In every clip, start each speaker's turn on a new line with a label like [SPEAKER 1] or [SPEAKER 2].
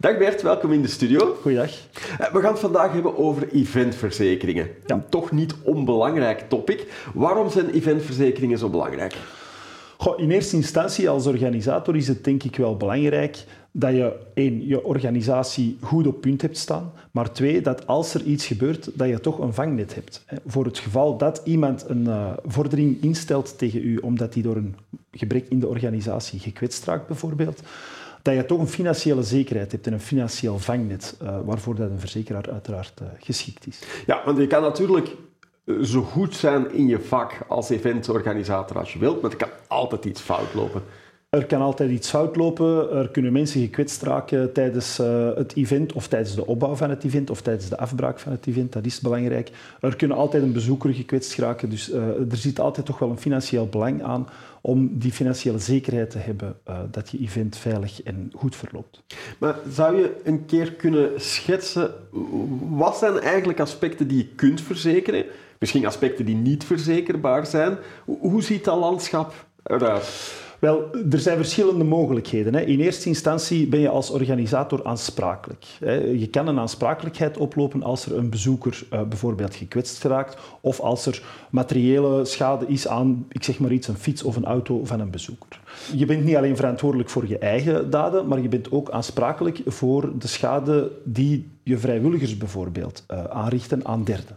[SPEAKER 1] Dag Bert, welkom in de studio.
[SPEAKER 2] Goeiedag.
[SPEAKER 1] Eh, We gaan het vandaag hebben over eventverzekeringen. Een toch niet onbelangrijk topic. Waarom zijn eventverzekeringen zo belangrijk?
[SPEAKER 2] Goh, in eerste instantie als organisator is het denk ik wel belangrijk dat je één, je organisatie goed op punt hebt staan, maar twee, dat als er iets gebeurt, dat je toch een vangnet hebt. Voor het geval dat iemand een eh, vordering instelt tegen u omdat hij door een gebrek in de organisatie gekwetst raakt bijvoorbeeld, dat je toch een financiële zekerheid hebt en een financieel vangnet eh, waarvoor dat een verzekeraar uiteraard eh, geschikt is.
[SPEAKER 1] Ja, want je kan natuurlijk eh, zo goed zijn in je vak als eventorganisator als je wilt, maar er kan altijd iets fout lopen.
[SPEAKER 2] Er kan altijd iets fout lopen. Er kunnen mensen gekwetst raken tijdens eh, het event of tijdens de opbouw van het event of tijdens de afbraak van het event. Dat is belangrijk. Er kunnen altijd een bezoeker gekwetst raken. Dus eh, er zit altijd toch wel een financieel belang aan om die financiële zekerheid te hebben eh, dat je event veilig en goed verloopt.
[SPEAKER 1] Maar zou je een keer kunnen schetsen, wat zijn eigenlijk aspecten die je kunt verzekeren? Misschien aspecten die niet verzekerbaar zijn. Hoe- Hoe ziet dat landschap eruit?
[SPEAKER 2] Wel, er zijn verschillende mogelijkheden. Hè. In eerste instantie ben je als organisator aansprakelijk. Je kan een aansprakelijkheid oplopen als er een bezoeker eh, bijvoorbeeld gekwetst geraakt of als er materiële schade is aan, ik zeg maar iets, een fiets of een auto van een bezoeker. Je bent niet alleen verantwoordelijk voor je eigen daden, maar je bent ook aansprakelijk voor de schade die je vrijwilligers bijvoorbeeld eh, aanrichten aan derden.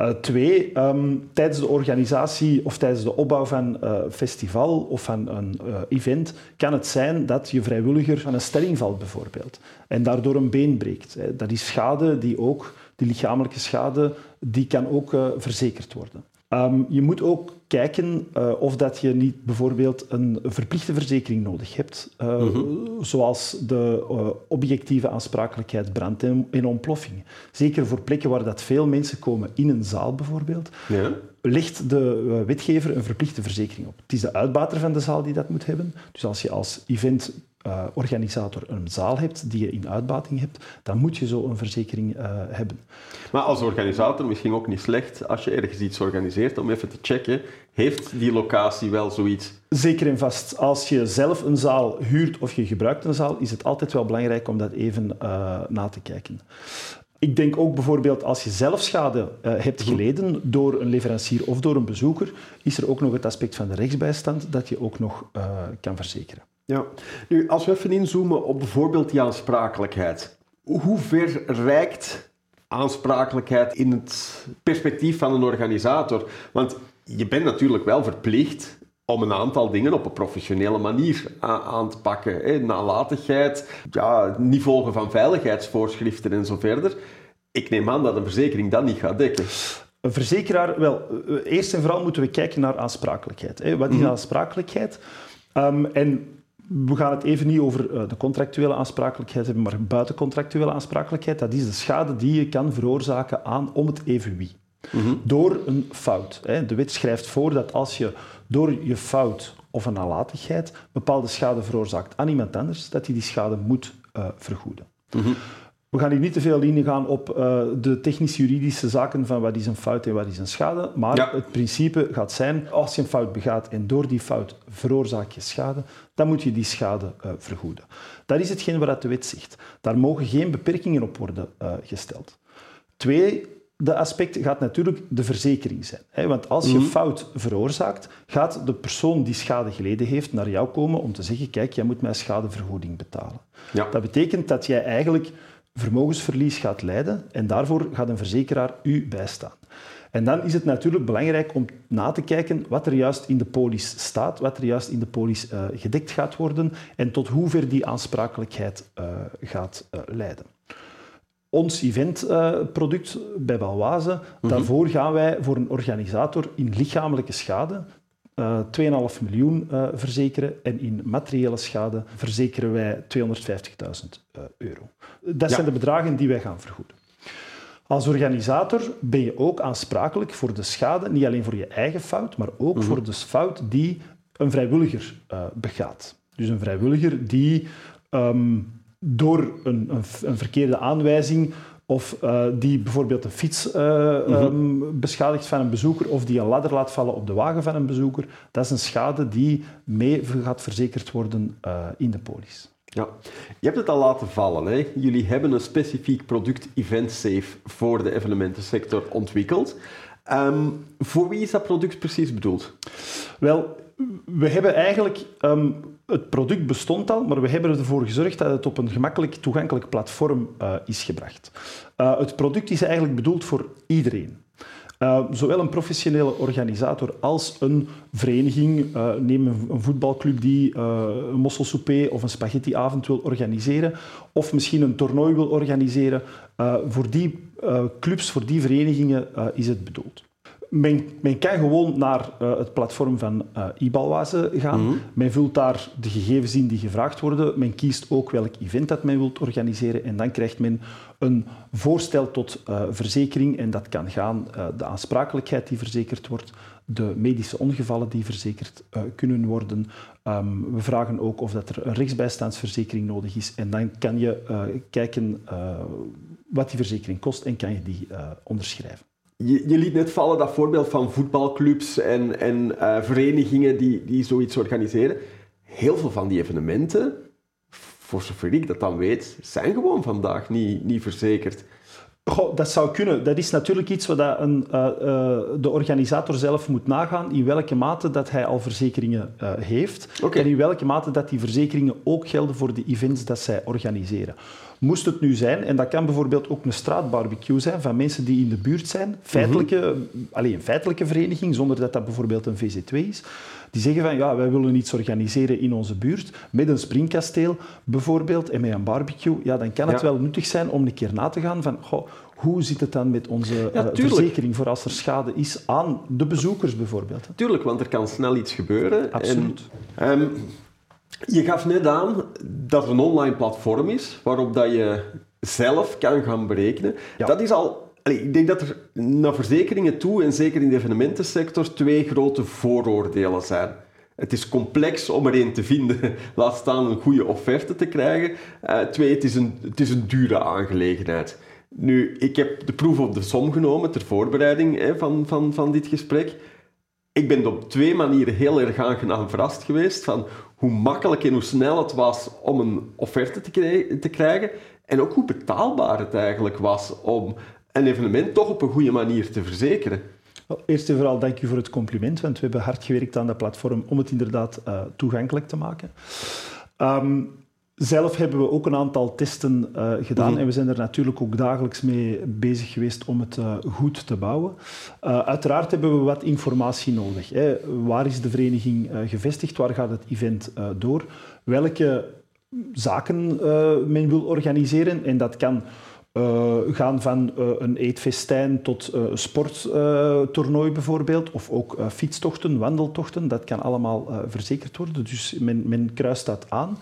[SPEAKER 2] Uh, twee, ehm, tijdens de organisatie of tijdens de opbouw van een festival of van een uh, event kan het zijn dat je vrijwilliger van een stelling valt bijvoorbeeld en daardoor een been breekt. Dat is schade die ook, die lichamelijke schade, die kan ook verzekerd worden. Um, je moet ook kijken uh, of dat je niet bijvoorbeeld een verplichte verzekering nodig hebt, uh, mm -hmm. zoals de uh, objectieve aansprakelijkheid brand en, en, ontploffing. Zeker voor plekken waar dat veel mensen komen, in een zaal bijvoorbeeld,
[SPEAKER 1] ja.
[SPEAKER 2] legt de wetgever een verplichte verzekering op. Het is de uitbater van de zaal die dat moet hebben. Dus als je als event uh, organisator een zaal hebt die je in uitbating hebt, dan moet je zo een verzekering uh, hebben.
[SPEAKER 1] Maar als organisator misschien ook niet slecht als je ergens iets organiseert om even te checken, heeft die locatie wel zoiets?
[SPEAKER 2] Zeker en vast. Als je zelf een zaal huurt of je gebruikt een zaal, is het altijd wel belangrijk om dat even uh, na te kijken. Ik denk ook bijvoorbeeld als je zelf schade uh, hebt geleden door een leverancier of door een bezoeker, is er ook nog het aspect van de rechtsbijstand dat je ook nog uh, kan verzekeren.
[SPEAKER 1] Ja. Nu, als we even inzoomen op bijvoorbeeld die aansprakelijkheid. Hoe ver reikt aansprakelijkheid in het perspectief van een organisator? Want je bent natuurlijk wel verplicht om een aantal dingen op een professionele manier aan te pakken. Hè. Nalatigheid, ja, niet volgen van veiligheidsvoorschriften en zo verder. Ik neem aan dat een verzekering dat niet gaat dekken.
[SPEAKER 2] Een verzekeraar, wel, eerst en vooral moeten we kijken naar aansprakelijkheid. Hè. Wat is mm -hmm. aansprakelijkheid? Um, en we gaan het even niet over uh, de contractuele aansprakelijkheid hebben, maar buitencontractuele aansprakelijkheid. Dat is de schade die je kan veroorzaken aan om het even wie. Mm -hmm. Door een fout. De wet schrijft voor dat als je door je fout of een nalatigheid bepaalde schade veroorzaakt aan iemand anders, dat hij die schade moet uh, vergoeden. Mm -hmm. We gaan hier niet te veel ingaan op uh, de technisch-juridische zaken van wat is een fout en wat is een schade, maar ja. het principe gaat zijn, als je een fout begaat en door die fout veroorzaak je schade, dan moet je die schade uh, vergoeden. Dat is hetgeen wat de wet zegt. Daar mogen geen beperkingen op worden uh, gesteld. Twee, de aspect gaat natuurlijk de verzekering zijn. Hè? Want als je mm -hmm. fout veroorzaakt, gaat de persoon die schade geleden heeft naar jou komen om te zeggen, kijk, jij moet mij schadevergoeding betalen.
[SPEAKER 1] Ja.
[SPEAKER 2] Dat betekent dat jij eigenlijk vermogensverlies gaat leiden en daarvoor gaat een verzekeraar u bijstaan. En dan is het natuurlijk belangrijk om na te kijken wat er juist in de polis staat, wat er juist in de polis uh, gedekt gaat worden en tot hoever die aansprakelijkheid uh, gaat uh, leiden. Ons eventproduct bij Balwaze, mm -hmm. daarvoor gaan wij voor een organisator in lichamelijke schade uh, 2,5 miljoen uh, verzekeren en in materiële schade verzekeren wij 250.000 uh, euro. Dat ja. zijn de bedragen die wij gaan vergoeden. Als organisator ben je ook aansprakelijk voor de schade, niet alleen voor je eigen fout, maar ook mm -hmm. voor de fout die een vrijwilliger uh, begaat. Dus een vrijwilliger die um, door een, een, een, verkeerde aanwijzing of uh, die bijvoorbeeld een fiets uh, mm -hmm. um, beschadigt van een bezoeker of die een ladder laat vallen op de wagen van een bezoeker, dat is een schade die mee gaat verzekerd worden uh, in de polis.
[SPEAKER 1] Ja, je hebt het al laten vallen. Hè? Jullie hebben een specifiek product EventSafe voor de evenementensector ontwikkeld. Ehm, voor wie is dat product precies bedoeld?
[SPEAKER 2] Wel, we hebben eigenlijk... Ehm, het product bestond al, maar we hebben ervoor gezorgd dat het op een gemakkelijk toegankelijk platform uh, is gebracht. Uh, het product is eigenlijk bedoeld voor iedereen. Uh, zowel een professionele organisator als een vereniging, uh, neem een, voetbalclub die uh, een mosselsouper of een spaghettiavond wil organiseren, of misschien een toernooi wil organiseren. voor die clubs, voor die verenigingen is het bedoeld men, men, kan gewoon naar uh, het platform van uh, gaan. Mm -hmm. Men vult daar de gegevens in die gevraagd worden. Men kiest ook welk event dat men wilt organiseren. En dan krijgt men een voorstel tot uh, verzekering. En dat kan gaan de aansprakelijkheid die verzekerd wordt, de medische ongevallen die verzekerd kunnen worden. Um, we vragen ook of dat er een rechtsbijstandsverzekering nodig is. En dan kan je kijken wat die verzekering kost en kan je die onderschrijven.
[SPEAKER 1] Je, je, liet net vallen dat voorbeeld van voetbalclubs en, en uh, verenigingen die, die zoiets organiseren. Heel veel van die evenementen, voor zover ik dat dan weet, zijn gewoon vandaag niet, niet verzekerd.
[SPEAKER 2] Goh, dat zou kunnen. Dat is natuurlijk iets wat een, uh, uh, de organisator zelf moet nagaan in welke mate dat hij al verzekeringen uh, heeft okay. en in welke mate dat die verzekeringen ook gelden voor de events dat zij organiseren. Moest het nu zijn, en dat kan bijvoorbeeld ook een straatbarbecue zijn van mensen die in de buurt zijn, feitelijke, mm -hmm. alleen een feitelijke vereniging, zonder dat dat bijvoorbeeld een VZ2 is, die zeggen van ja, wij willen iets organiseren in onze buurt, met een springkasteel bijvoorbeeld, en met een barbecue, ja, dan kan het ja. wel nuttig zijn om een keer na te gaan van goh, hoe zit het dan met onze ja, uh, verzekering voor als er schade is aan de bezoekers bijvoorbeeld?
[SPEAKER 1] Tuurlijk, want er kan snel iets gebeuren.
[SPEAKER 2] Absoluut.
[SPEAKER 1] En, um, je gaf net aan dat er een online platform is waarop dat je zelf kan gaan berekenen. Ja. Dat is al ik denk dat er naar verzekeringen toe, en zeker in de evenementensector, twee grote vooroordelen zijn. Het is complex om er te vinden, laat staan een goede offerte te krijgen. Uh, twee, het is, een, het is een dure aangelegenheid. Nu, ik heb de proef op de som genomen ter voorbereiding hè, van, van, van dit gesprek. Ik ben op twee manieren heel erg aangenaam verrast geweest van hoe makkelijk en hoe snel het was om een offerte te, krijgen en ook hoe betaalbaar het eigenlijk was om een evenement toch op een goede manier te verzekeren.
[SPEAKER 2] Eerst en vooral dank u voor het compliment, want we hebben hard gewerkt aan dat platform om het inderdaad uh, toegankelijk te maken. Um, zelf hebben we ook een aantal testen uh, gedaan -hmm. en we zijn er natuurlijk ook dagelijks mee bezig geweest om het uh, goed te bouwen. Uh, uiteraard hebben we wat informatie nodig. Hè. Waar is de vereniging gevestigd? Waar gaat het event door? Welke zaken men wil organiseren? En dat kan uh, gaan van uh, een eetfestijn tot uh, sporttoernooi bijvoorbeeld, of ook fietstochten, wandeltochten, dat kan allemaal verzekerd worden. Dus men, men kruist dat aan.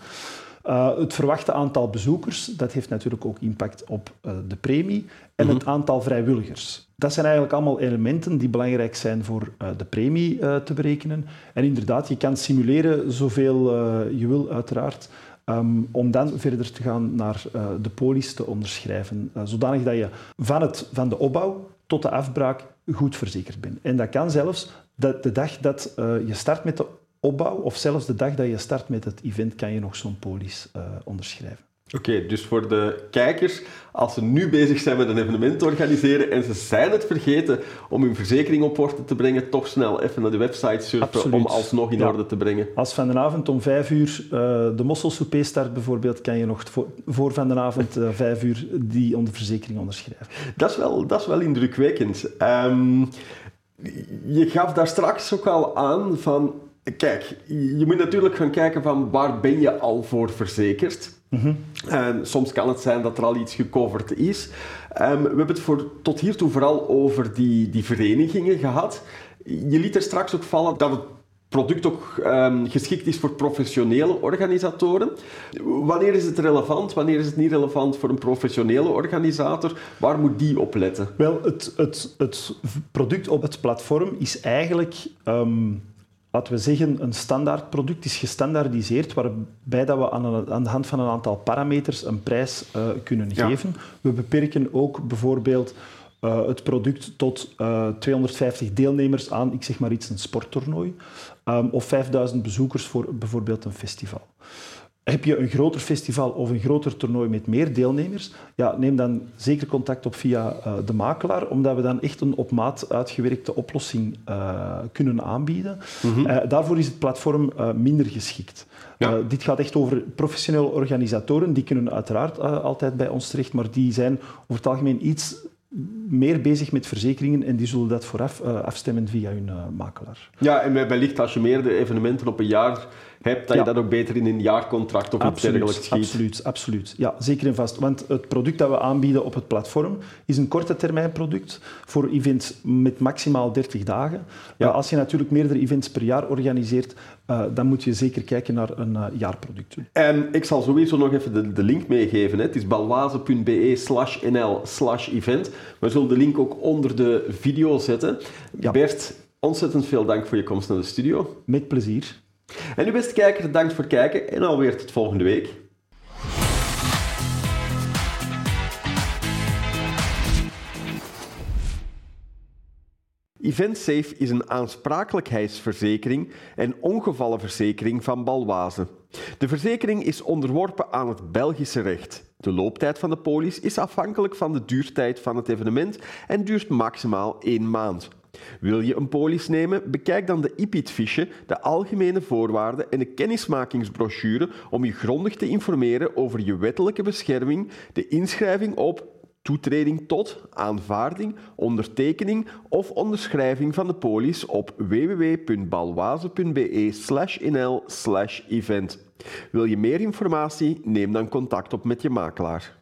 [SPEAKER 2] Het verwachte aantal bezoekers, dat heeft natuurlijk ook impact op de premie. En mm -hmm. het aantal vrijwilligers. Dat zijn eigenlijk allemaal elementen die belangrijk zijn voor de premie te berekenen. En inderdaad, je kan simuleren zoveel je wil, uiteraard. Um, om dan verder te gaan naar de polis te onderschrijven, zodanig dat je van, het, van de opbouw tot de afbraak goed verzekerd bent. En dat kan zelfs dat de dag dat je start met de opbouw, of zelfs de dag dat je start met het event, kan je nog zo'n polis onderschrijven.
[SPEAKER 1] Oké, okay, dus voor de kijkers, als ze nu bezig zijn met een evenement te organiseren en ze zijn het vergeten om hun verzekering op orde te brengen, toch snel even naar de website surfen
[SPEAKER 2] Absoluut.
[SPEAKER 1] om alsnog in
[SPEAKER 2] ja.
[SPEAKER 1] orde te brengen.
[SPEAKER 2] Als van de avond om vijf uur uh, de mosselsouper start bijvoorbeeld, kan je nog voor, voor van de avond uh, vijf uur die onder verzekering onderschrijven.
[SPEAKER 1] Dat is wel, dat is wel indrukwekkend. Um, je gaf daar straks ook al aan van, kijk, je moet natuurlijk gaan kijken van waar ben je al voor verzekerd. Mm -hmm. En soms kan het zijn dat er al iets gecoverd is. Um, we hebben het voor, tot hiertoe vooral over die, die verenigingen gehad. Je liet er straks ook vallen dat het product ook um, geschikt is voor professionele organisatoren. Wanneer is het relevant? Wanneer is het niet relevant voor een professionele organisator? Waar moet die op letten?
[SPEAKER 2] Wel, het, het, het product op het platform is eigenlijk... Um laten we zeggen, een standaard product is gestandaardiseerd, waarbij dat we aan, een, aan de hand van een aantal parameters een prijs uh, kunnen ja. geven. We beperken ook bijvoorbeeld uh, het product tot uh, 250 deelnemers aan, ik zeg maar iets, een sporttoernooi, um, of 5000 bezoekers voor bijvoorbeeld een festival. Heb je een groter festival of een groter toernooi met meer deelnemers, ja, neem dan zeker contact op via uh, de makelaar, omdat we dan echt een op maat uitgewerkte oplossing uh, kunnen aanbieden. Mm -hmm. uh, daarvoor is het platform minder geschikt. Ja. dit gaat echt over professionele organisatoren, die kunnen uiteraard altijd bij ons terecht, maar die zijn over het algemeen iets meer bezig met verzekeringen en die zullen dat vooraf afstemmen via hun makelaar.
[SPEAKER 1] Ja, en wellicht als je meerdere evenementen op een jaar hebt, dat je dat ook beter in een jaarcontract of iets dergelijks schiet.
[SPEAKER 2] Absoluut, absoluut. Ja, zeker en vast. Want het product dat we aanbieden op het platform is een korte termijn product voor events met maximaal 30 dagen. Ja. Uh, als je natuurlijk meerdere events per jaar organiseert, dan moet je zeker kijken naar een jaarproduct.
[SPEAKER 1] En ik zal sowieso nog even de, de link meegeven. Hè. Het is balwaze.be slash nl slash event. Zullen de link ook onder de video zetten. Ja. Bert, ontzettend veel dank voor je komst naar de studio.
[SPEAKER 2] Met plezier.
[SPEAKER 1] En u beste kijker, bedankt voor het kijken en alweer tot volgende week. EventSafe is een aansprakelijkheidsverzekering en ongevallenverzekering van Balwaze. De verzekering is onderworpen aan het Belgische recht. De looptijd van de polis is afhankelijk van de duurtijd van het evenement en duurt maximaal één maand. Wil je een polis nemen? Bekijk dan de IPIT-fiche, de algemene voorwaarden en de kennismakingsbrochure om je grondig te informeren over je wettelijke bescherming, de inschrijving op toetreding tot, aanvaarding, ondertekening of onderschrijving van de polis op www.balwaze.be nl event. Wil je meer informatie? Neem dan contact op met je makelaar.